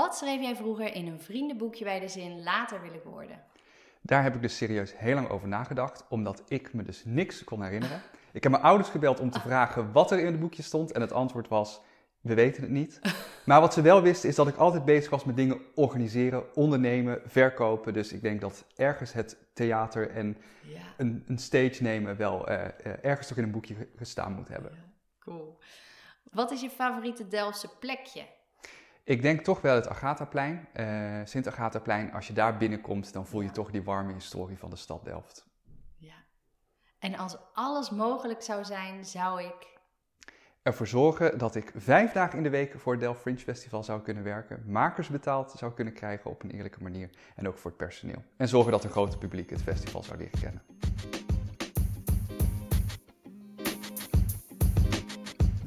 Wat schreef jij vroeger in een vriendenboekje bij de zin later wil ik worden? Daar heb ik dus serieus heel lang over nagedacht, omdat ik me dus niks kon herinneren. Ik heb mijn ouders gebeld om te vragen wat er in het boekje stond en het antwoord was, we weten het niet. Maar wat ze wel wisten is dat ik altijd bezig was met dingen organiseren, ondernemen, verkopen. Dus ik denk dat ergens het theater en Ja, een, een stage nemen wel eh, eh, ergens toch in een boekje gestaan moet hebben. cool. Wat is je favoriete Delftse plekje? Ik denk toch wel het Agathaplein. eh Sint Agathaplein, als je daar binnenkomt, dan voel je Ja. toch die warme historie van de stad Delft. Ja. En als alles mogelijk zou zijn, zou ik. Ervoor zorgen dat ik vijf dagen in de week voor het Delft Fringe Festival zou kunnen werken, makers betaald zou kunnen krijgen op een eerlijke manier en ook voor het personeel. En zorgen dat een groot publiek het festival zou leren kennen.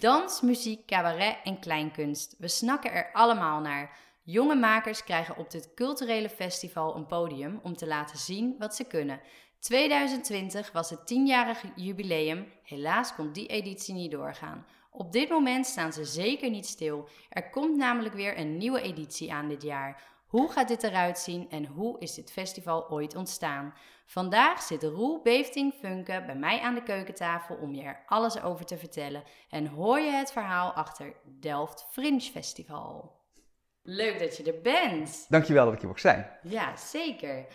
Dans, muziek, cabaret en kleinkunst. We snakken er allemaal naar. Jonge makers krijgen op dit culturele festival een podium om te laten zien wat ze kunnen. 2020 was het tienjarige jubileum. Helaas kon die editie niet doorgaan. Op dit moment staan ze zeker niet stil. Er komt namelijk weer een nieuwe editie aan dit jaar. Hoe gaat dit eruit zien en hoe is dit festival ooit ontstaan? Vandaag zit Roel Beefting Funke bij mij aan de keukentafel om je er alles over te vertellen. En hoor je het verhaal achter Delft Fringe Festival. Leuk dat je er bent. Dankjewel dat ik hier mocht zijn. Ja, zeker.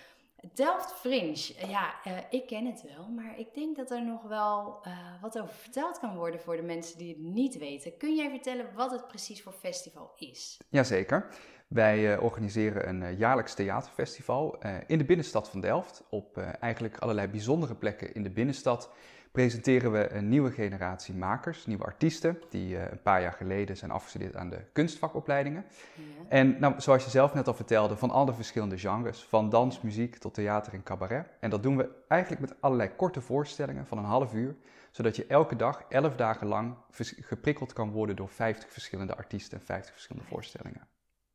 Delft Fringe, ja, eh, ik ken het wel, maar ik denk dat er nog wel eh, wat over verteld kan worden voor de mensen die het niet weten. Kun jij vertellen wat het precies voor festival is? Jazeker. Wij eh, organiseren een eh, jaarlijks theaterfestival eh, in de binnenstad van Delft. Op eh, eigenlijk allerlei bijzondere plekken in de binnenstad presenteren we een nieuwe generatie makers, nieuwe artiesten, die eh, een paar jaar geleden zijn afgestudeerd aan de kunstvakopleidingen. Ja. En nou, zoals je zelf net al vertelde, van alle verschillende genres, van dans, muziek tot theater en cabaret. En dat doen we eigenlijk met allerlei korte voorstellingen van een half uur, zodat je elke dag, elf dagen lang, geprikkeld kan worden door 50 verschillende artiesten en 50 verschillende voorstellingen.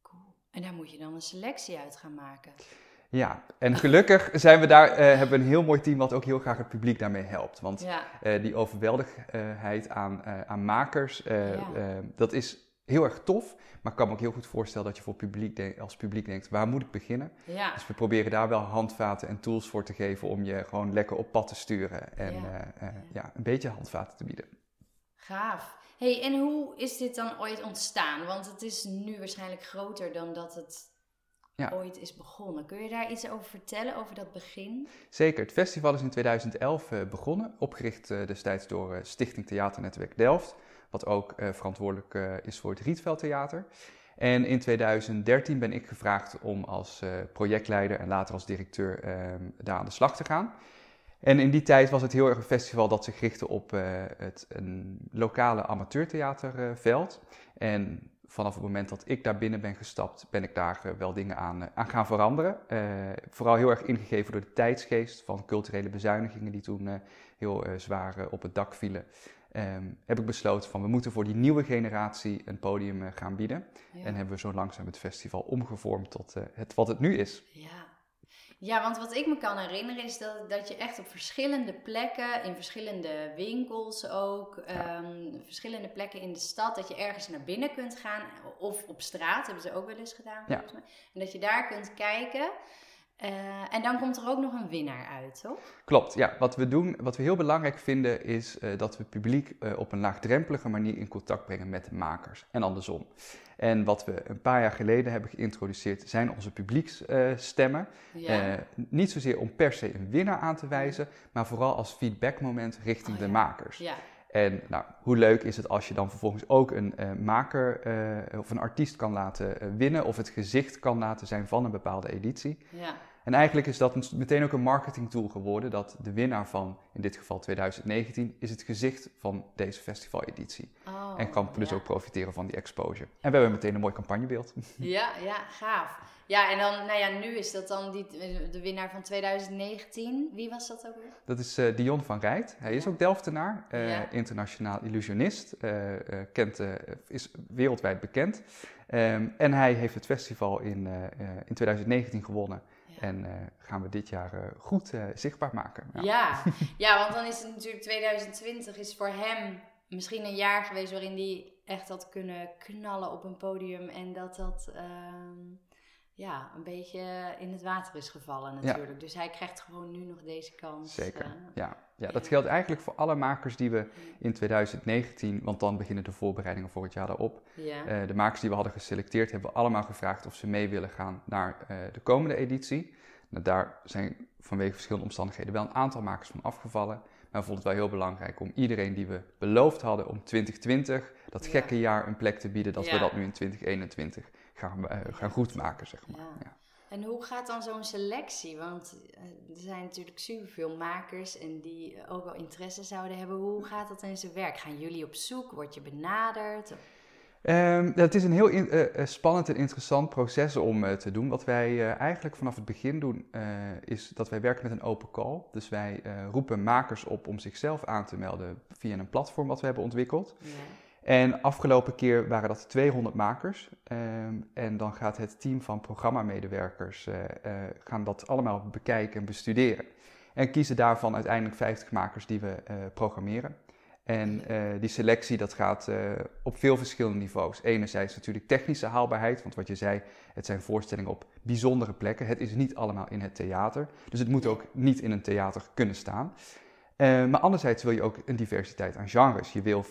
Cool. En daar moet je dan een selectie uit gaan maken. Ja, en gelukkig zijn we daar, eh, hebben we een heel mooi team wat ook heel graag het publiek daarmee helpt. Want Ja, eh, die overweldigheid aan, eh, aan makers, Ja. dat is heel erg tof. Maar ik kan me ook heel goed voorstellen dat je voor publiek denk- als publiek denkt, waar moet ik beginnen? ja. Dus we proberen daar wel handvaten en tools voor te geven om je gewoon lekker op pad te sturen. En Ja. ja, een beetje handvaten te bieden. Gaaf. hey, en hoe is dit dan ooit ontstaan? Want het is nu waarschijnlijk groter dan dat het Ja. ooit is begonnen. Kun je daar iets over vertellen, over dat begin? Zeker, het festival is in 2011 eh, begonnen, opgericht eh, destijds door eh, Stichting Theaternetwerk Delft, wat ook verantwoordelijk is voor het Rietveld Theater. En in 2013 ben ik gevraagd om als projectleider en later als directeur ehm, daar aan de slag te gaan. En in die tijd was het heel erg een festival dat zich richtte op het een lokale amateurtheaterveld. en vanaf het moment dat ik daar binnen ben gestapt, ben ik daar eh, wel dingen aan, eh, aan gaan veranderen. Eh, vooral heel erg ingegeven door de tijdsgeest van culturele bezuinigingen die toen heel zwaar op het dak vielen. Ehm, heb ik besloten van we moeten voor die nieuwe generatie een podium gaan bieden. Ja. En hebben we zo langzaam het festival omgevormd tot het wat het nu is. Ja. Ja, want wat ik me kan herinneren is dat, dat je echt op verschillende plekken, in verschillende winkels ook, ehm, verschillende plekken in de stad, dat je ergens naar binnen kunt gaan. Of op straat, hebben ze ook wel eens gedaan Ja. volgens mij. En dat je daar kunt kijken. Eh, en dan komt er ook nog een winnaar uit, toch? Klopt, ja. Wat we doen, wat we heel belangrijk vinden, is eh, dat we het publiek eh, op een laagdrempelige manier in contact brengen met de makers en andersom. En wat we een paar jaar geleden hebben geïntroduceerd, zijn onze publieksstemmen. Ja. Niet zozeer om per se een winnaar aan te wijzen, maar vooral als feedbackmoment richting Oh, de ja. makers. ja. En nou, hoe leuk is het als je dan vervolgens ook een maker of een artiest kan laten winnen of het gezicht kan laten zijn van een bepaalde editie. ja. En En eigenlijk is dat meteen ook een marketingtool geworden, dat de winnaar van, in dit geval 2019, is het gezicht van deze festivaleditie. Oh, en kan dus ja. ook profiteren van die exposure. En we hebben meteen een mooi campagnebeeld. Ja, ja, gaaf. Ja, en dan, nou ja, nu is dat dan die, de winnaar van 2019. Wie was dat ook weer? Dat is eh, Dion van Rijt. Hij is Ja. ook Delftenaar, eh, Ja. internationaal illusionist, eh, kent, is wereldwijd bekend. Ehm, en hij heeft het festival in, in 2019 gewonnen. En eh, gaan we dit jaar eh, goed eh, zichtbaar maken. Ja. Ja. ja, want dan is het natuurlijk 2020 is voor hem misschien een jaar geweest waarin hij echt had kunnen knallen op een podium en dat dat ehm, ja, een beetje in het water is gevallen natuurlijk. Dus hij krijgt gewoon nu nog deze kans. Zeker. eh. Ja. ja, dat geldt eigenlijk voor alle makers die we in 2019, want dan beginnen de voorbereidingen voor het jaar daarop. ja. Eh, de makers die we hadden geselecteerd hebben we allemaal gevraagd of ze mee willen gaan naar eh, de komende editie. Nou, daar zijn vanwege verschillende omstandigheden wel een aantal makers van afgevallen. Maar we vonden het wel heel belangrijk om iedereen die we beloofd hadden om 2020, dat Ja. gekke jaar, een plek te bieden, dat we dat nu in 2021 gaan, eh, gaan goedmaken, zeg maar. Ja. Ja. En hoe gaat dan zo'n selectie? Want eh, er zijn natuurlijk superveel makers en die eh, ook wel interesse zouden hebben. Hoe gaat dat in zijn werk? Gaan jullie op zoek? Word je benaderd? Ehm, het is een heel in- spannend en interessant proces om te doen. Wat wij eigenlijk vanaf het begin doen, is dat wij werken met een open call. Dus wij roepen makers op om zichzelf aan te melden via een platform wat we hebben ontwikkeld. Ja. En afgelopen keer waren dat 200 makers. Ehm, en dan gaat het team van programmamedewerkers eh, gaan dat allemaal bekijken en bestuderen. En kiezen daarvan uiteindelijk 50 makers die we eh, programmeren. En die selectie dat gaat op veel verschillende niveaus. Enerzijds natuurlijk technische haalbaarheid, want wat je zei, het zijn voorstellingen op bijzondere plekken. Het is niet allemaal in het theater, dus het moet ook niet in een theater kunnen staan. Eh, maar anderzijds wil je ook een diversiteit aan genres. Je wil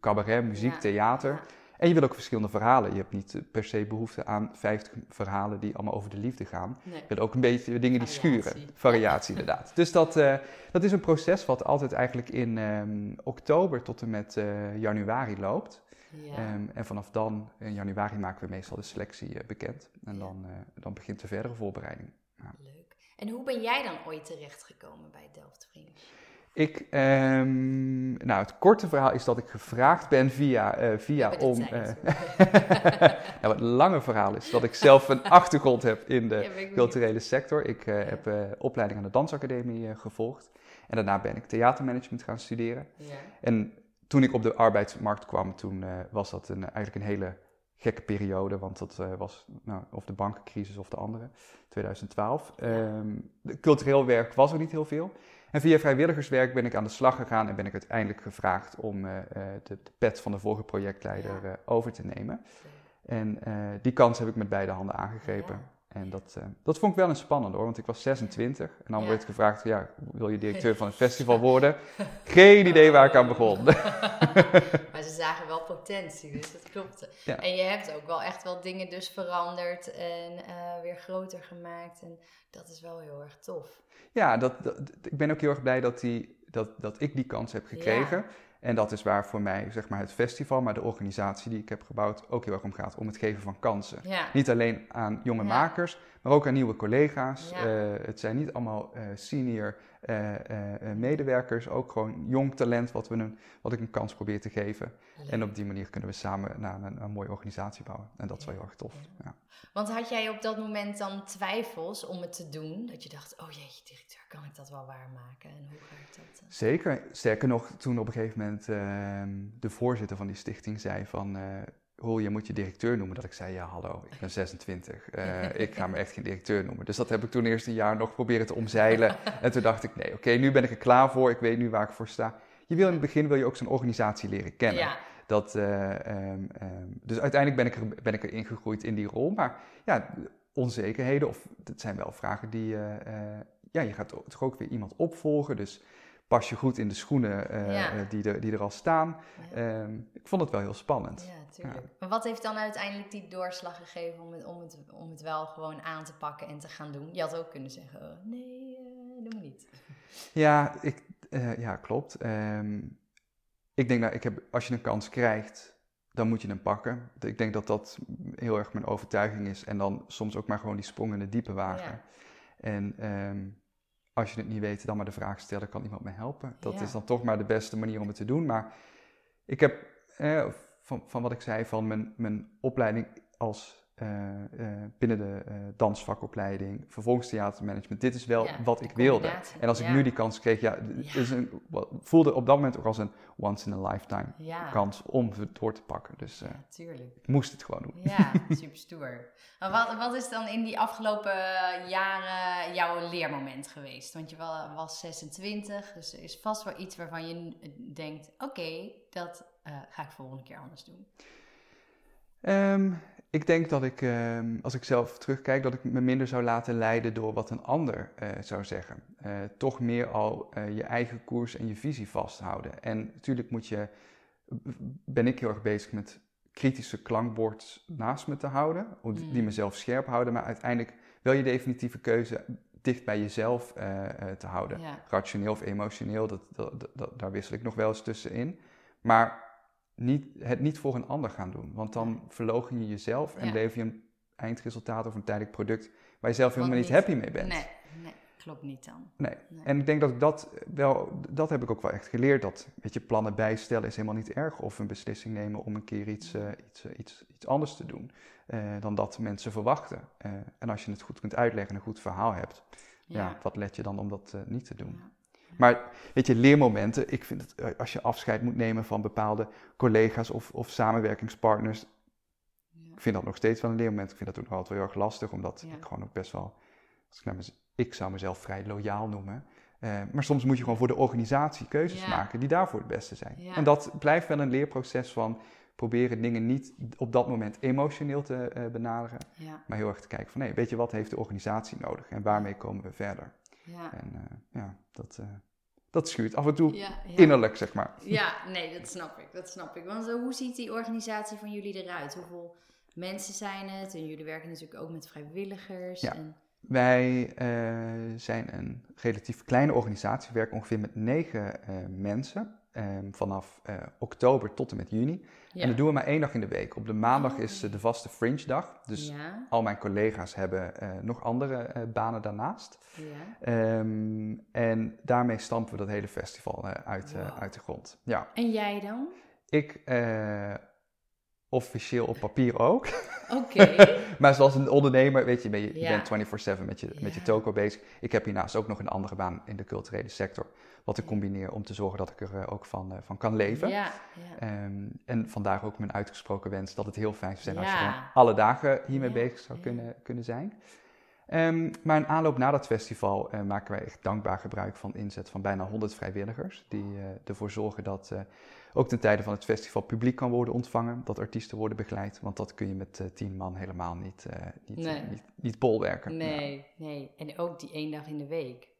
cabaret, muziek, Ja. theater. Ja. En je wil ook verschillende verhalen. Je hebt niet eh, per se behoefte aan 50 verhalen die allemaal over de liefde gaan. Nee. Je wil ook een beetje dingen die Variatie. schuren. Variatie, inderdaad. Dus dat, eh, dat is een proces wat altijd eigenlijk in ehm, oktober tot en met januari loopt. Ja. Ehm, en vanaf dan, in januari, maken we meestal de selectie bekend. En Ja. dan, dan begint de verdere voorbereiding. Leuk. En hoe ben jij dan ooit terechtgekomen bij Delft Vriend? Ik, ehm, nou, het korte verhaal is dat ik gevraagd ben via, eh, via om. eh, nou, het lange verhaal is dat ik zelf een achtergrond heb in de Ja, culturele sector. Ik eh, heb opleiding aan de dansacademie gevolgd. En daarna ben ik theatermanagement gaan studeren. Ja. En toen ik op de arbeidsmarkt kwam, toen was dat een, eigenlijk een hele gekke periode. Want dat was nou, of de bankencrisis of de andere, 2012. Ehm, de cultureel werk was er niet heel veel. En via vrijwilligerswerk ben ik aan de slag gegaan en ben ik uiteindelijk gevraagd om eh, eh, de, de pet van de vorige projectleider eh, over te nemen. En die kans heb ik met beide handen aangegrepen. Ja. En dat, dat vond ik wel een spannend hoor, want ik was 26 en dan Ja. werd gevraagd, ja, wil je directeur van het festival worden? Geen idee waar ik aan begon. maar zagen wel potentie, dus dat klopte. Ja. En je hebt ook wel echt wel dingen dus veranderd en eh, weer groter gemaakt. En dat is wel heel erg tof. Ja, dat, dat- ik ben ook heel erg blij dat, die, dat, dat ik die kans heb gekregen. En dat is waar voor mij zeg maar, het festival, maar de organisatie die ik heb gebouwd ook heel erg om gaat. Om het geven van kansen. Ja, Niet alleen aan jonge makers, maar ook aan nieuwe collega's. Eh, het zijn niet allemaal eh, senior eh, eh, eh, medewerkers, ook gewoon jong talent wat, we een, wat ik een kans probeer te geven. En op die manier kunnen we samen naar een, een mooie organisatie bouwen. En dat is wel heel erg tof. Ja. Want had jij op dat moment dan twijfels om het te doen? Dat je dacht, oh jeetje, directeur, kan ik dat wel waarmaken? En hoe ga ik dat... Zeker. Sterker nog, toen op een gegeven moment ehm, de voorzitter van die stichting zei van... eh Roel, je moet je directeur noemen. Dat ik zei, ja hallo, ik ben 26. Eh, ik ga me echt geen directeur noemen. Dus dat heb ik toen eerst een jaar nog proberen te omzeilen. en toen dacht ik, nee, oké, nu ben ik er klaar voor. Ik weet nu waar ik voor sta. Je wil in het begin wil je ook zo'n organisatie leren kennen. Ja, Dat, eh, ehm, ehm, dus uiteindelijk ben ik, er, ben ik erin gegroeid in die rol. Maar ja, onzekerheden, of het zijn wel vragen die... eh, ja, je gaat toch ook weer iemand opvolgen. Dus pas je goed in de schoenen eh, Ja. eh, die, er, die er al staan. ja, Ehm, ik vond het wel heel spannend. ja, tuurlijk. Maar wat heeft dan uiteindelijk die doorslag gegeven om het, om, het, om het wel gewoon aan te pakken en te gaan doen? Je had ook kunnen zeggen, oh, nee, eh doe maar niet. Ja, ik, eh, ja klopt. Ehm, ik denk dat ik heb, als je een kans krijgt, dan moet je hem pakken. Ik denk dat dat heel erg mijn overtuiging is. En dan soms ook maar gewoon die sprong in de diepe wagen. En ehm, als je het niet weet, dan maar de vraag stellen, kan iemand me helpen? Dat Ja. is dan toch maar de beste manier om het te doen. Maar ik heb, eh, van, van wat ik zei, van mijn, mijn opleiding als binnen de eh, dansvakopleiding, vervolgens theatermanagement, dit is wel Ja, wat ik wilde. En als ik nu die kans kreeg, ja. Is een, voelde op dat moment ook als een once in a lifetime kans om het door te pakken. Dus eh, ik moest het gewoon doen. Ja, super stoer. Maar wat, wat is dan in die afgelopen jaren jouw leermoment geweest? Want je wa- was 26, dus er is vast wel iets waarvan je denkt: oké, dat eh, ga ik volgende keer anders doen. Ehm, ik denk dat ik, ehm, als ik zelf terugkijk, dat ik me minder zou laten leiden door wat een ander eh, zou zeggen. Eh, toch meer al eh, je eigen koers en je visie vasthouden. En natuurlijk moet je, ben ik heel erg bezig met kritische klankbord naast me te houden, die Mm. mezelf scherp houden, maar uiteindelijk wel je definitieve keuze dicht bij jezelf te houden. Ja, rationeel of emotioneel, dat, dat- dat- daar wissel ik nog wel eens tussenin. Maar niet, het niet voor een ander gaan doen, want dan verlogen je jezelf en Ja. lever je een eindresultaat of een tijdelijk product waar je zelf helemaal niet niet. happy mee bent. nee, nee, klopt niet dan. Nee. Nee. En ik denk dat ik dat wel, dat heb ik ook wel echt geleerd. Dat, weet je, plannen bijstellen is helemaal niet erg. Of een beslissing nemen om een keer iets, eh, iets, eh, iets, iets anders te doen. eh, dan dat mensen verwachten. En als je het goed kunt uitleggen en een goed verhaal hebt, ja, wat let je dan om dat niet te doen? Ja. Maar weet je, leermomenten, ik vind het, eh, als je afscheid moet nemen van bepaalde collega's of, of samenwerkingspartners, Ja. ik vind dat nog steeds wel een leermoment. Ik vind dat ook nog altijd wel heel erg lastig, omdat Ja. ik gewoon ook best wel, als ik, naar mez- ik zou mezelf vrij loyaal noemen. Eh, maar soms moet je gewoon voor de organisatie keuzes Ja. maken die daarvoor het beste zijn. En dat blijft wel een leerproces van proberen dingen niet op dat moment emotioneel te eh, benaderen, maar heel erg te kijken van, nee, weet je, wat heeft de organisatie nodig en waarmee komen we verder? ja. En ja, dat, dat schuurt af en toe Ja, ja. innerlijk, zeg maar. Ja, nee, dat snap ik. Dat snap ik. Want eh, hoe ziet die organisatie van jullie eruit? Hoeveel mensen zijn het? En jullie werken natuurlijk ook met vrijwilligers. Ja. En, Wij eh, zijn een relatief kleine organisatie. We werken ongeveer met negen eh, mensen. Ehm, vanaf eh, oktober tot en met juni. ja. En dat doen we maar één dag in de week. Op de maandag Oh, is eh, de vaste fringe dag. Dus ja, al mijn collega's hebben eh, nog andere banen daarnaast. ja. Ehm, en daarmee stampen we dat hele festival uit, Wow. uit de grond. Ja, En jij dan? ik officieel op papier ook. Oké. Maar zoals een ondernemer, weet je, ben je, je Ja. bent 24-7 met je, met je toko bezig. Ik heb hiernaast ook nog een andere baan in de culturele sector. Wat ik combineer om te zorgen dat ik er eh, ook van, eh, van kan leven. Ja, ja. Ehm, en vandaar ook mijn uitgesproken wens dat het heel fijn zou zijn als je gewoon alle dagen hiermee bezig zou kunnen, kunnen zijn. Ehm, maar in aanloop na dat festival eh, maken wij echt dankbaar gebruik van inzet van bijna 100 vrijwilligers. Die ervoor zorgen dat ook ten tijde van het festival publiek kan worden ontvangen. Dat artiesten worden begeleid. Want dat kun je met 10 man helemaal niet, niet, Nee. niet, niet bolwerken. Ja. Nee, nee. En ook die één dag in de week.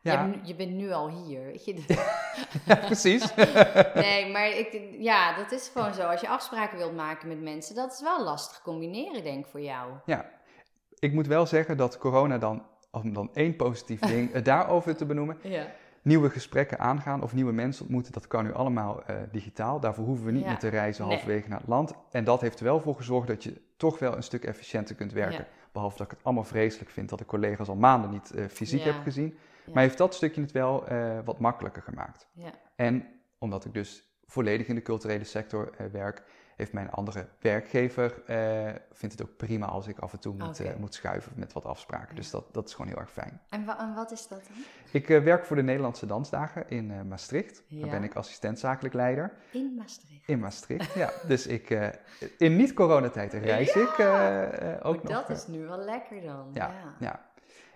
Ja. Je, bent- je bent nu al hier, weet je. Ja, precies. nee, maar ik, ja, dat is gewoon zo. Als je afspraken wilt maken met mensen, dat is wel lastig combineren, denk ik, voor jou. ja, ik moet wel zeggen dat corona dan, om dan één positief ding daarover te benoemen, Ja. nieuwe gesprekken aangaan of nieuwe mensen ontmoeten, dat kan nu allemaal eh, digitaal. Daarvoor hoeven we niet Ja. meer te reizen Nee. halverwege naar het land. En dat heeft er wel voor gezorgd dat je toch wel een stuk efficiënter kunt werken. Behalve dat ik het allemaal vreselijk vind dat ik collega's al maanden niet eh, fysiek heb gezien. Maar heeft dat stukje het wel eh, wat makkelijker gemaakt. Ja. En omdat ik dus volledig in de culturele sector eh, werk, heeft mijn andere werkgever eh, vindt het ook prima als ik af en toe moet, moet schuiven met wat afspraken. Ja. Dus dat, dat is gewoon heel erg fijn. En, wa- en wat is dat dan? Ik werk voor de Nederlandse Dansdagen in Maastricht. Ja. Daar ben ik assistent zakelijk leider In Maastricht. in Maastricht. ja, dus ik, in niet-coronatijd reis Ja. ik ook Oh, nog. dat is nu wel lekker dan. ja, Ja. ja.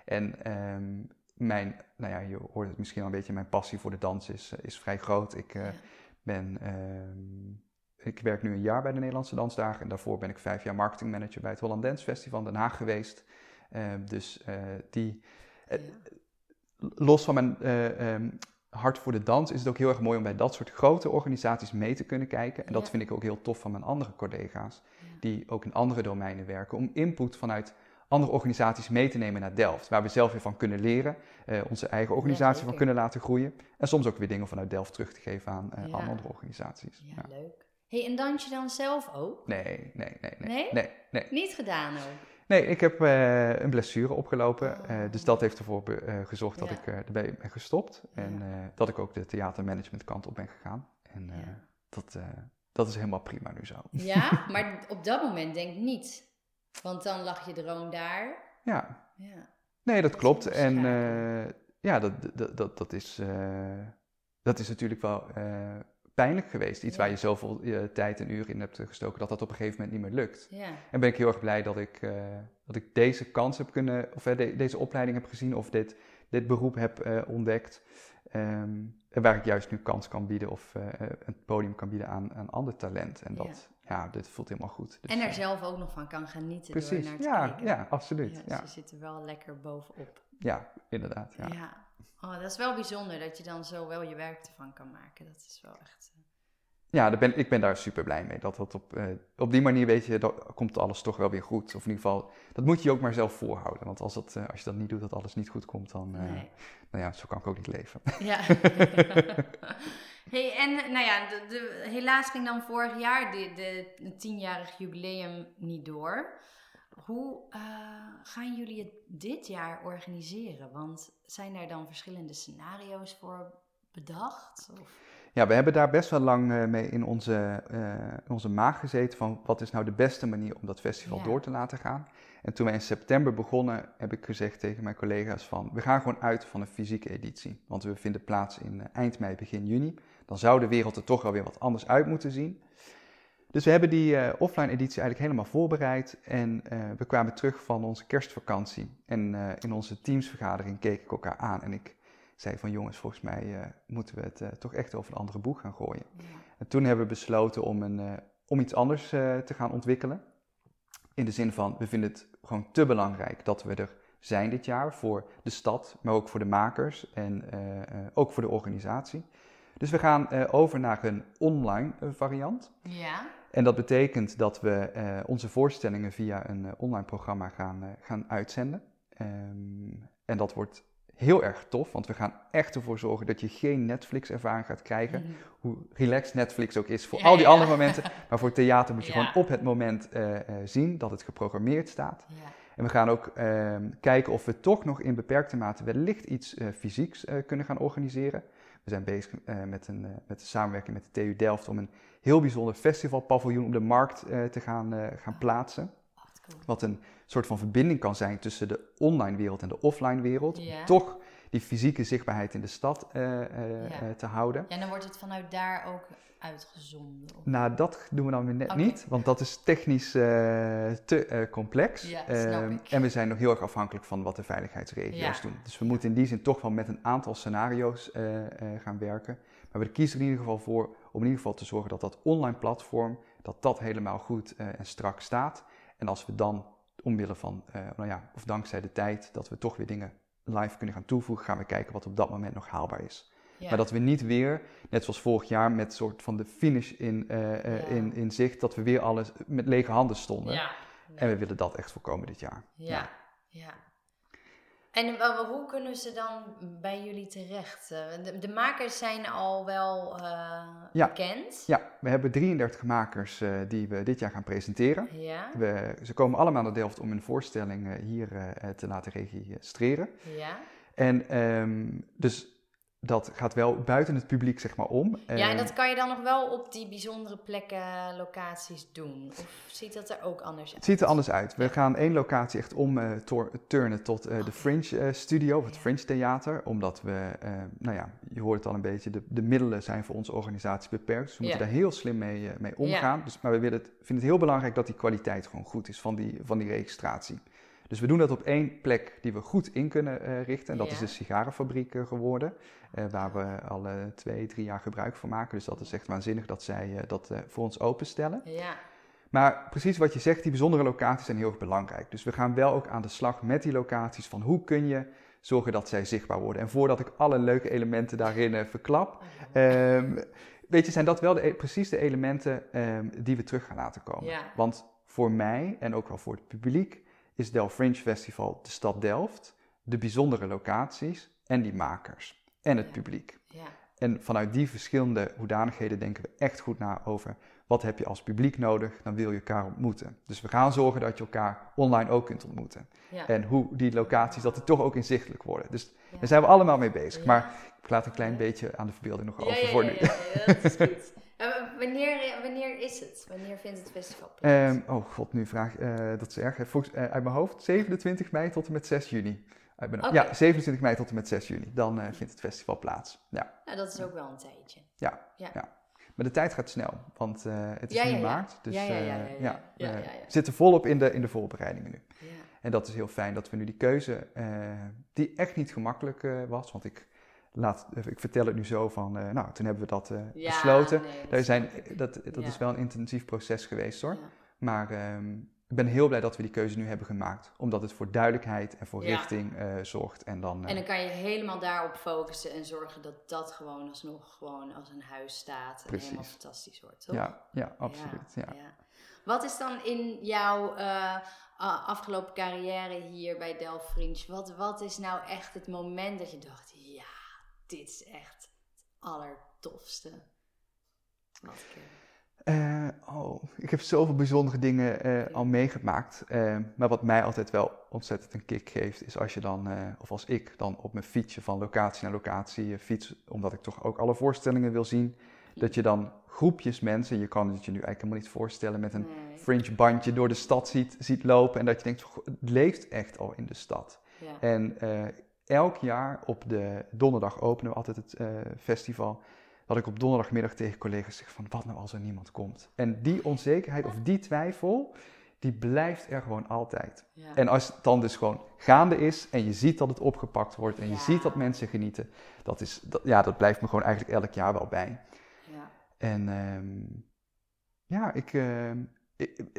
En ehm, mijn, nou ja, je hoort het misschien al een beetje, mijn passie voor de dans is, eh, is vrij groot. Ik eh, Ja. ben, ehm, ik werk nu een jaar bij de Nederlandse Dansdagen en daarvoor ben ik vijf jaar marketingmanager bij het Holland Dance Festival in Den Haag geweest. Ehm, dus eh, die, Ja. los van mijn eh, ehm, hart voor de dans is het ook heel erg mooi om bij dat soort grote organisaties mee te kunnen kijken. En dat Ja. vind ik ook heel tof van mijn andere collega's, die ook in andere domeinen werken, om input vanuit andere organisaties mee te nemen naar Delft. Waar we zelf weer van kunnen leren, eh, onze eigen organisatie van kunnen laten groeien. En soms ook weer dingen vanuit Delft terug te geven aan, Ja. aan andere organisaties. Ja, Ja. leuk. hey, en dans je dan zelf ook? Nee, nee, nee, nee. Nee? Nee, nee. Niet gedaan ook? Nee, ik heb eh, een blessure opgelopen. Oh. dus dat heeft ervoor gezorgd dat ik erbij ben gestopt. En dat ik ook de theatermanagement kant op ben gegaan. En dat, dat is helemaal prima nu zo. Ja, maar op dat moment denk ik niet. Want dan lag je droom daar. Ja, Ja. nee, dat Dat klopt. En eh, ja, dat, dat, dat, dat, is, eh, dat is natuurlijk wel eh, pijnlijk geweest. Iets Ja. waar je zoveel tijd en uren in hebt gestoken, dat dat op een gegeven moment niet meer lukt. Ja. En ben ik heel erg blij dat ik, dat ik deze kans heb kunnen, of de- deze opleiding heb gezien, of dit, dit beroep heb ontdekt. En waar ik juist nu kans kan bieden of een podium kan bieden aan, aan ander talent. En dat, ja, dit voelt helemaal goed. Dus, En er eh, zelf ook nog van kan genieten door Precies, naar te ja, kijken. ja, absoluut. Ja, Ja, dus je zit er wel lekker bovenop. ja inderdaad. Ja. Ja. Oh, dat is wel bijzonder dat je dan zo wel je werk ervan kan maken. Dat is wel echt... Ja, daar ben, ik ben daar super blij mee. Dat dat op, eh, op die manier, weet je, dan komt alles toch wel weer goed. Of in ieder geval, dat moet je ook maar zelf voorhouden. Want als, dat, eh, als je dat niet doet, dat alles niet goed komt, dan, eh, nou ja, zo kan ik ook niet leven. Ja. hey, en nou ja, de, de, helaas ging dan vorig jaar de, tienjarig jubileum niet door. Hoe gaan jullie het dit jaar organiseren? Want zijn er dan verschillende scenario's voor bedacht? Of? Ja, we hebben daar best wel lang eh, mee in onze, eh, onze maag gezeten van wat is nou de beste manier om dat festival Ja. door te laten gaan. En toen wij in september begonnen, heb ik gezegd tegen mijn collega's van we gaan gewoon uit van een fysieke editie. Want we vinden plaats in eh, eind mei, begin juni. Dan zou de wereld er toch wel weer wat anders uit moeten zien. Dus we hebben die offline editie eigenlijk helemaal voorbereid. En we kwamen terug van onze kerstvakantie. En in onze teamsvergadering keek ik elkaar aan. En ik zei van jongens, volgens mij eh, moeten we het eh, toch echt over een andere boeg gaan gooien. Ja. En toen hebben we besloten om, een, eh, om iets anders te gaan ontwikkelen. In de zin van, we vinden het gewoon te belangrijk dat we er zijn dit jaar voor de stad, maar ook voor de makers en ook voor de organisatie. Dus we gaan over naar een online variant. ja. En dat betekent dat we onze voorstellingen via een online programma gaan, gaan uitzenden. Ehm, en dat wordt heel erg tof, want we gaan echt ervoor zorgen dat je geen Netflix-ervaring gaat krijgen. Mhm. Hoe relaxed Netflix ook is voor Ja, al die ja. andere momenten. Maar voor theater moet je Ja. gewoon op het moment eh, eh, zien dat het geprogrammeerd staat. En we gaan ook ehm, kijken of we toch nog in beperkte mate wellicht iets eh, fysieks kunnen gaan organiseren. We zijn bezig met, een, met de samenwerking met de TU Delft om een heel bijzonder festivalpaviljoen op de markt te gaan, gaan plaatsen. Wat een soort van verbinding kan zijn tussen de online wereld en de offline wereld. Om Ja. toch die fysieke zichtbaarheid in de stad eh, eh, Ja. eh, te houden. Ja, dan wordt het vanuit daar ook uitgezonden. Of... Nou, dat doen we dan weer net niet, want dat is technisch te complex. Ja, snap Ehm, ik. En we zijn nog heel erg afhankelijk van wat de veiligheidsregio's Ja. doen. Dus we moeten in die zin toch wel met een aantal scenario's gaan werken. Maar we kiezen er in ieder geval voor om in ieder geval te zorgen dat dat online platform, dat dat helemaal goed en strak staat. En als we dan omwille van, eh, nou ja, of dankzij de tijd, dat we toch weer dingen live kunnen gaan toevoegen, gaan we kijken wat op dat moment nog haalbaar is. Ja. Maar dat we niet weer, net zoals vorig jaar, met soort van de finish in, eh, eh, Ja. in, in zicht, dat we weer alles met lege handen stonden. Ja. En we willen dat echt voorkomen dit jaar. Ja, ja. En eh, hoe kunnen ze dan bij jullie terecht? Eh, De, de makers zijn al wel eh, Ja. bekend. Ja, we hebben 33 makers die we dit jaar gaan presenteren. Ja, We, ze komen allemaal naar Delft om hun voorstelling hier te laten registreren. ja. En ehm, dus dat gaat wel buiten het publiek zeg maar om. ja, en Ehm, dat kan je dan nog wel op die bijzondere plekken, locaties doen? Of ziet dat er ook anders uit? Het ziet er anders uit. We gaan één locatie echt om eh, turnen tot eh, de. Fringe eh, Studio, of het Ja. Fringe Theater. Omdat we, eh, nou ja, je hoort het al een beetje, de, de middelen zijn voor onze organisatie beperkt. Dus we moeten Ja. daar heel slim mee, eh, mee omgaan. Dus, maar we willen het, vinden het heel belangrijk dat die kwaliteit gewoon goed is van die, van die registratie. Dus we doen dat op één plek die we goed in kunnen eh, richten. En dat Ja. is de sigarenfabriek eh, geworden. eh, waar we al twee, drie jaar gebruik van maken. Dus dat is echt waanzinnig dat zij dat voor ons openstellen. Ja, Maar precies wat je zegt, die bijzondere locaties zijn heel erg belangrijk. Dus we gaan wel ook aan de slag met die locaties van hoe kun je zorgen dat zij zichtbaar worden. En voordat ik alle leuke elementen daarin verklap, ehm, weet je, zijn dat wel de, e- precies de elementen ehm, die we terug gaan laten komen. Ja. Want voor mij en ook wel voor het publiek is Delft Fringe Festival de stad Delft, de bijzondere locaties en die makers en het Ja. publiek. ja, En vanuit die verschillende hoedanigheden denken we echt goed na over wat heb je als publiek nodig, dan wil je elkaar ontmoeten. Dus we gaan zorgen dat je elkaar online ook kunt ontmoeten. Ja. En hoe die locaties, dat die toch ook inzichtelijk worden. Dus daar zijn we allemaal mee bezig. Ja. Maar ik laat een klein beetje aan de verbeelding nog over voor nu. dat is goed. Wanneer, wanneer is het? Wanneer vindt het festival plaats? Ehm, oh god, nu vraag eh, dat is erg. Volgens, eh, uit mijn hoofd 27 mei tot en met 6 juni. Uit mijn- Oké. Ja, 27 mei tot en met 6 juni. Dan eh, vindt het festival plaats. Ja. nou, dat is ook wel een tijdje. Maar de tijd gaat snel, want eh, het is Ja, nu ja, ja. maart. Dus Ja, ja, ja, eh, ja, ja. Ja, we ja, ja. zitten volop in de, in de voorbereidingen nu. Ja. En dat is heel fijn dat we nu die keuze, eh, die echt niet gemakkelijk eh, was. Want ik, laat, ik vertel het nu zo van, eh, nou, toen hebben we dat eh, Ja, besloten. nee, dat Daar zijn, dat dat Ja. is wel een intensief proces geweest hoor. Ja. Maar ehm, ik ben heel blij dat we die keuze nu hebben gemaakt. Omdat het voor duidelijkheid en voor richting eh, zorgt. En dan, En dan kan je helemaal daarop focussen en zorgen dat dat gewoon alsnog gewoon als een huis staat en Precies. helemaal fantastisch wordt, toch? ja, ja, absoluut. Ja. Wat is dan in jouw afgelopen carrière hier bij Delft Fringe, wat, wat is nou echt het moment dat je dacht, dit is echt het allertofste wat ik heb. Eh, oh, ik heb zoveel bijzondere dingen eh, al meegemaakt. Eh, maar wat mij altijd wel ontzettend een kick geeft, is als je dan, of als ik dan op mijn fietsje van locatie naar locatie fiets, omdat ik toch ook alle voorstellingen wil zien, dat je dan groepjes mensen, je kan het je nu eigenlijk helemaal niet voorstellen, met een Nee. fringe bandje door de stad ziet, ziet lopen en dat je denkt, "Goh, het leeft echt al in de stad. Ja. En elk jaar op de donderdag openen we altijd het eh, festival. Dat ik op donderdagmiddag tegen collega's zeg van wat nou als er niemand komt. En die onzekerheid of die twijfel, die blijft er gewoon altijd. Ja. En als het dan dus gewoon gaande is en je ziet dat het opgepakt wordt en je ziet dat mensen genieten, dat, is, dat, ja, dat blijft me gewoon eigenlijk elk jaar wel bij. ja. En ehm, ja, ik, ehm, ik-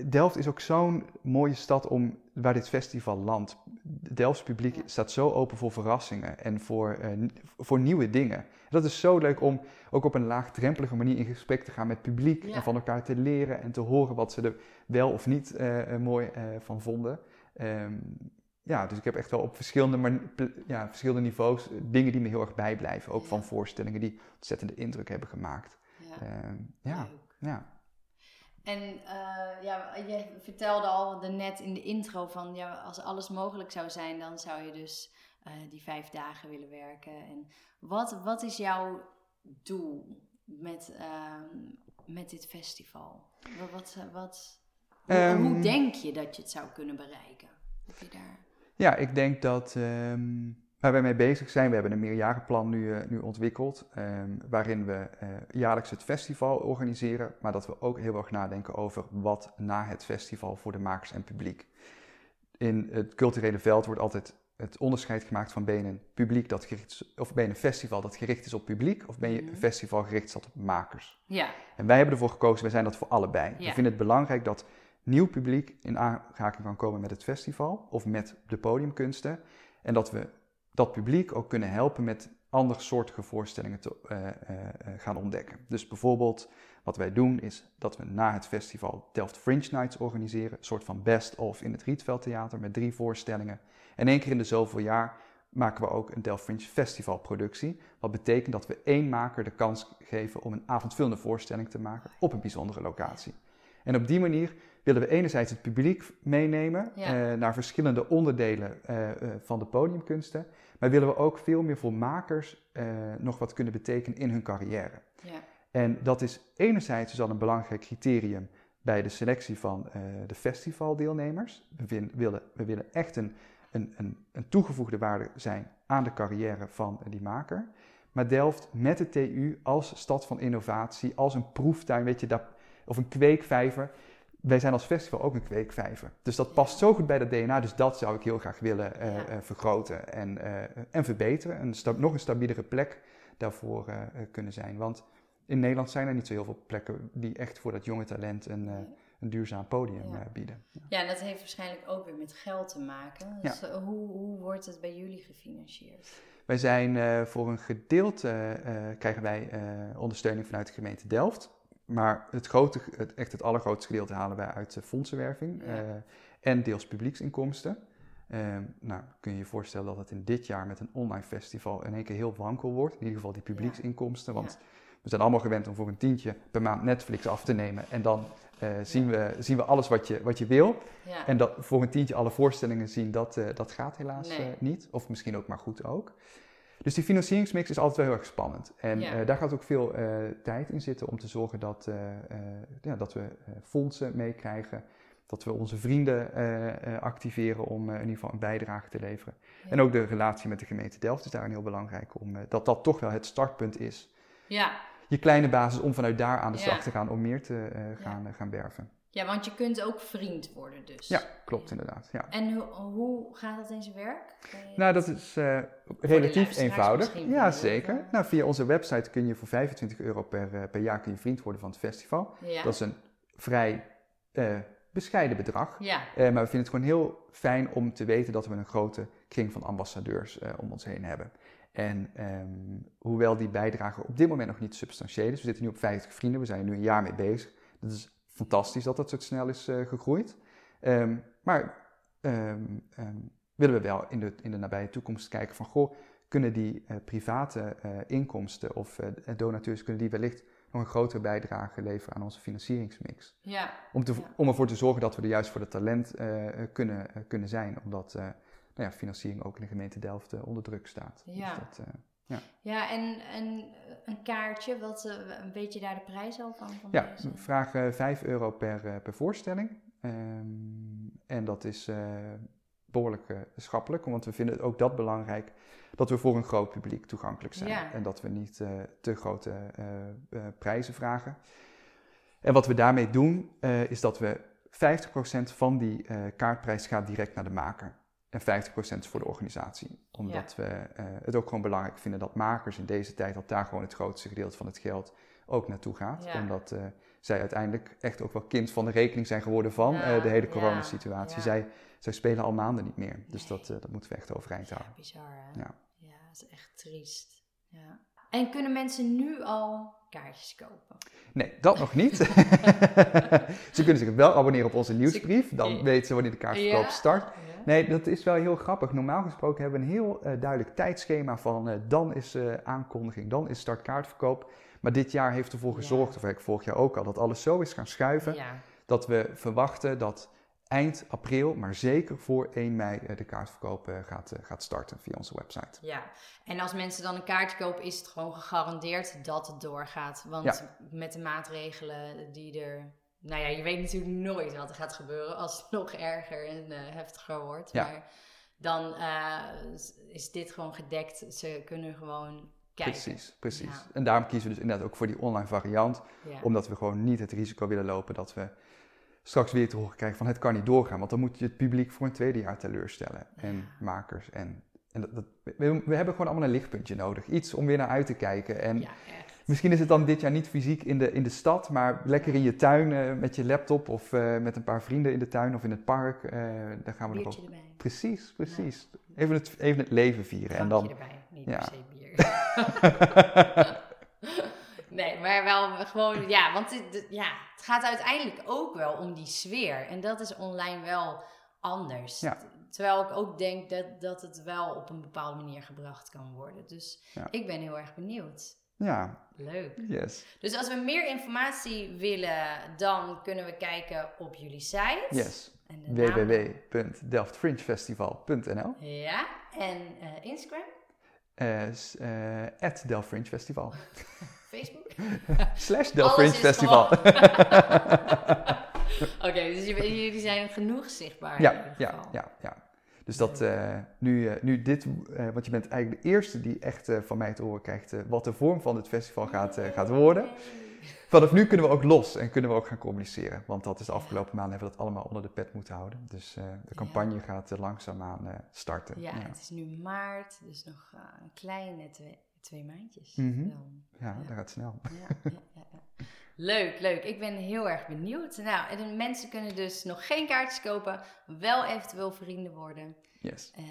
Delft is ook zo'n mooie stad om, waar dit festival landt. Delfts publiek staat zo open voor verrassingen en voor, eh, voor nieuwe dingen. Dat is zo leuk om ook op een laagdrempelige manier in gesprek te gaan met het publiek. Ja. En van elkaar te leren en te horen wat ze er wel of niet eh, eh, mooi van vonden. Ehm, ja, dus ik heb echt wel op verschillende, pl- ja, verschillende niveaus dingen die me heel erg bijblijven. Ook Ja. van voorstellingen die ontzettende indruk hebben gemaakt. ja. Ehm, ja. En eh, ja, je vertelde al net in de intro van ja, als alles mogelijk zou zijn, dan zou je dus eh, die vijf dagen willen werken. En wat, wat is jouw doel met, ehm, met dit festival? Wat, wat, wat, hoe, Ehm. hoe denk je dat je het zou kunnen bereiken? Heb je daar... Ja, ik denk dat ehm, waar wij mee bezig zijn, we hebben een meerjarenplan nu, eh, nu ontwikkeld, ehm, waarin we eh, jaarlijks het festival organiseren, maar dat we ook heel erg nadenken over wat na het festival voor de makers en publiek. In het culturele veld wordt altijd het onderscheid gemaakt van ben je een publiek dat gericht is, of ben je een festival dat gericht is op publiek, of ben je Mhm. een festival gericht is op makers. Ja, En wij hebben ervoor gekozen, wij zijn dat voor allebei. We vinden het belangrijk dat nieuw publiek in aanraking kan komen met het festival of met de podiumkunsten. En dat we publiek ook kunnen helpen met andersoortige voorstellingen te eh, eh, eh, gaan ontdekken. Dus bijvoorbeeld wat wij doen is dat we na het festival Delft Fringe Nights organiseren. Een soort van best-of in het Rietveld Theater met drie voorstellingen. En één keer in de zoveel jaar maken we ook een Delft Fringe Festival productie. Wat betekent dat we één maker de kans geven om een avondvullende voorstelling te maken op een bijzondere locatie. En op die manier willen we enerzijds het publiek meenemen Ja. eh, naar verschillende onderdelen eh, eh, van de podiumkunsten. Maar willen we ook veel meer voor makers nog wat kunnen betekenen in hun carrière. ja, En dat is enerzijds dus al een belangrijk criterium bij de selectie van de festivaldeelnemers. We win- willen, we willen echt een, een, een, een toegevoegde waarde zijn aan de carrière van die maker. Maar Delft met de TU als stad van innovatie, als een proeftuin, weet je, dat, of een kweekvijver. Wij zijn als festival ook een kweekvijver. Dus dat past zo goed bij dat DNA. Dus dat zou ik heel graag willen eh, Ja. eh, vergroten en, eh, en verbeteren. Een sta- nog een stabielere plek daarvoor kunnen zijn. Want in Nederland zijn er niet zo heel veel plekken die echt voor dat jonge talent een, een duurzaam podium Ja. bieden. ja, en dat heeft waarschijnlijk ook weer met geld te maken. Dus hoe, hoe wordt het bij jullie gefinancierd? Wij zijn voor een gedeelte krijgen wij ondersteuning vanuit de gemeente Delft. Maar het, grote, het, echt het allergrootste gedeelte halen wij uit de fondsenwerving Ja. eh, en deels publieksinkomsten. Eh, nou, kun je je voorstellen dat het in dit jaar met een online festival in één keer heel wankel wordt. In ieder geval die publieksinkomsten. Want We zijn allemaal gewend om voor een tientje per maand Netflix af te nemen. En dan eh, zien, we, zien we alles wat je, wat je wil. En dat, voor een tientje alle voorstellingen zien, dat, eh, dat gaat helaas Nee. eh, niet. Of misschien ook maar goed ook. Dus die financieringsmix is altijd wel heel erg spannend. En Ja. eh, daar gaat ook veel eh, tijd in zitten om te zorgen dat, eh, ja, dat we fondsen meekrijgen. Dat we onze vrienden activeren om in ieder geval een bijdrage te leveren. Ja. En ook de relatie met de gemeente Delft is daarin heel belangrijk. Om, dat dat toch wel het startpunt is. ja. Je kleine basis om vanuit daar aan de slag te gaan om meer te gaan, gaan werven. Ja, want je kunt ook vriend worden dus. Ja, klopt inderdaad. Ja. En hoe, hoe gaat dat in zijn werk? Nou, dat is eh, relatief eenvoudig. Ja, zeker. Nou, via onze website kun je voor 25 euro per, eh, per jaar kun je vriend worden van het festival. ja. Dat is een vrij eh, bescheiden bedrag. ja. Maar we vinden het gewoon heel fijn om te weten dat we een grote kring van ambassadeurs om ons heen hebben. En ehm, hoewel die bijdrage op dit moment nog niet substantieel is, we zitten nu op 50 vrienden, we zijn er nu een jaar mee bezig. Dat is fantastisch dat dat zo snel is eh, gegroeid. Ehm, maar ehm, ehm, willen we wel in de, in de nabije toekomst kijken van, goh, kunnen die eh, private eh, inkomsten of donateurs, kunnen die wellicht nog een grotere bijdrage leveren aan onze financieringsmix? ja. Om, te, Ja. om ervoor te zorgen dat we er juist voor het talent kunnen, kunnen zijn. Omdat nou ja, financiering ook in de gemeente Delft onder druk staat. Ja. Dus dat, eh, Ja, en, en een kaartje, wat, eh, weet je daar de prijs al van? van ja, deze? we vragen 5 euro per, eh, per voorstelling. Ehm, en dat is eh, behoorlijk eh, schappelijk. Want we vinden ook dat belangrijk. Dat we voor een groot publiek toegankelijk zijn. Ja. En dat we niet eh, te grote eh, eh, prijzen vragen. En wat we daarmee doen, eh, is dat we 50% van die eh, kaartprijs gaat direct naar de maker. En 50% is voor de organisatie. Omdat we eh, het ook gewoon belangrijk vinden dat makers in deze tijd, dat daar gewoon het grootste gedeelte van het geld ook naartoe gaat. Ja. Omdat eh, zij uiteindelijk echt ook wel kind van de rekening zijn geworden van Ja, eh, de hele coronasituatie. Zij, zij spelen al maanden niet meer. Dus Nee. dat, dat moeten we echt overeind Ja, houden. bizar hè? Ja. Ja, dat is echt triest. Ja. En kunnen mensen nu al kaartjes kopen? Nee, dat nog niet. ze kunnen zich wel abonneren op onze nieuwsbrief. Dan weten ze wanneer de kaartverkoop start. Nee, dat is wel heel grappig. Normaal gesproken hebben we een heel eh, duidelijk tijdschema van eh, dan is eh, aankondiging, dan is start kaartverkoop. Maar dit jaar heeft ervoor Ja. gezorgd, of eigenlijk vorig jaar ook al, dat alles zo is gaan schuiven. Ja. Dat we verwachten dat eind april, maar zeker voor 1 mei, de kaartverkoop gaat, gaat starten via onze website. Ja, en als mensen dan een kaartje kopen, is het gewoon gegarandeerd dat het doorgaat. Want Ja. met de maatregelen die er. Nou ja, je weet natuurlijk nooit wat er gaat gebeuren als het nog erger en eh, heftiger wordt. Ja. Maar dan eh, is dit gewoon gedekt. Ze kunnen gewoon kijken. Precies, precies. Ja. En daarom kiezen we dus inderdaad ook voor die online variant. Ja. Omdat we gewoon niet het risico willen lopen dat we straks weer te horen krijgen van het kan niet doorgaan. Want dan moet je het publiek voor een tweede jaar teleurstellen. En makers. En, en dat, dat- we, we hebben gewoon allemaal een lichtpuntje nodig. Iets om weer naar uit te kijken. En Ja. Misschien is het dan dit jaar niet fysiek in de, in de stad, maar lekker in je tuin eh, met je laptop of eh, met een paar vrienden in de tuin of in het park. eh, daar gaan we nog ook. erbij. Precies, precies. Even, het, even het leven vieren. En Drankje dan, erbij, niet ja. per se bier. nee, maar wel gewoon, ja, want het, het- ja, het gaat uiteindelijk ook wel om die sfeer. En dat is online wel anders. Ja. Terwijl ik ook denk dat, dat het wel op een bepaalde manier gebracht kan worden. Dus Ja. ik ben heel erg benieuwd. Ja, Leuk. yes. Dus als we meer informatie willen, dan kunnen we kijken op jullie site. Yes. Www.delftfringefestival.nl Ja, en eh, Instagram, eh, eh, at Delft Fringe Festival. Facebook. Slash Delft Fringe Festival. Oké, dus jullie zijn genoeg zichtbaar in ja, ieder ja, geval. ja, ja. Dus dat eh, nu, eh, nu dit, eh, want je bent eigenlijk de eerste die echt van mij te horen krijgt wat de vorm van het festival gaat, gaat worden. Vanaf nu kunnen we ook los en kunnen we ook gaan communiceren. Want dat is de afgelopen maanden hebben we dat allemaal onder de pet moeten houden. Dus de campagne gaat eh, langzaamaan starten. Ja, het is nu maart, dus nog een kleine twee, twee maandjes. Mhm. dan. ja, ja. dat gaat snel. Ja, ja, ja, ja. Leuk, leuk. Ik ben heel erg benieuwd. Nou, en de mensen kunnen dus nog geen kaartjes kopen, wel eventueel vrienden worden. Yes, eh,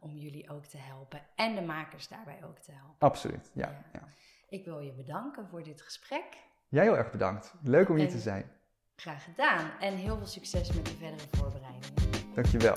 om jullie ook te helpen en de makers daarbij ook te helpen. absoluut. Ja, Ja. ja. Ik wil je bedanken voor dit gesprek. Jij heel erg bedankt. Leuk om hier te zijn. Graag gedaan en heel veel succes met de verdere voorbereidingen. Dankjewel.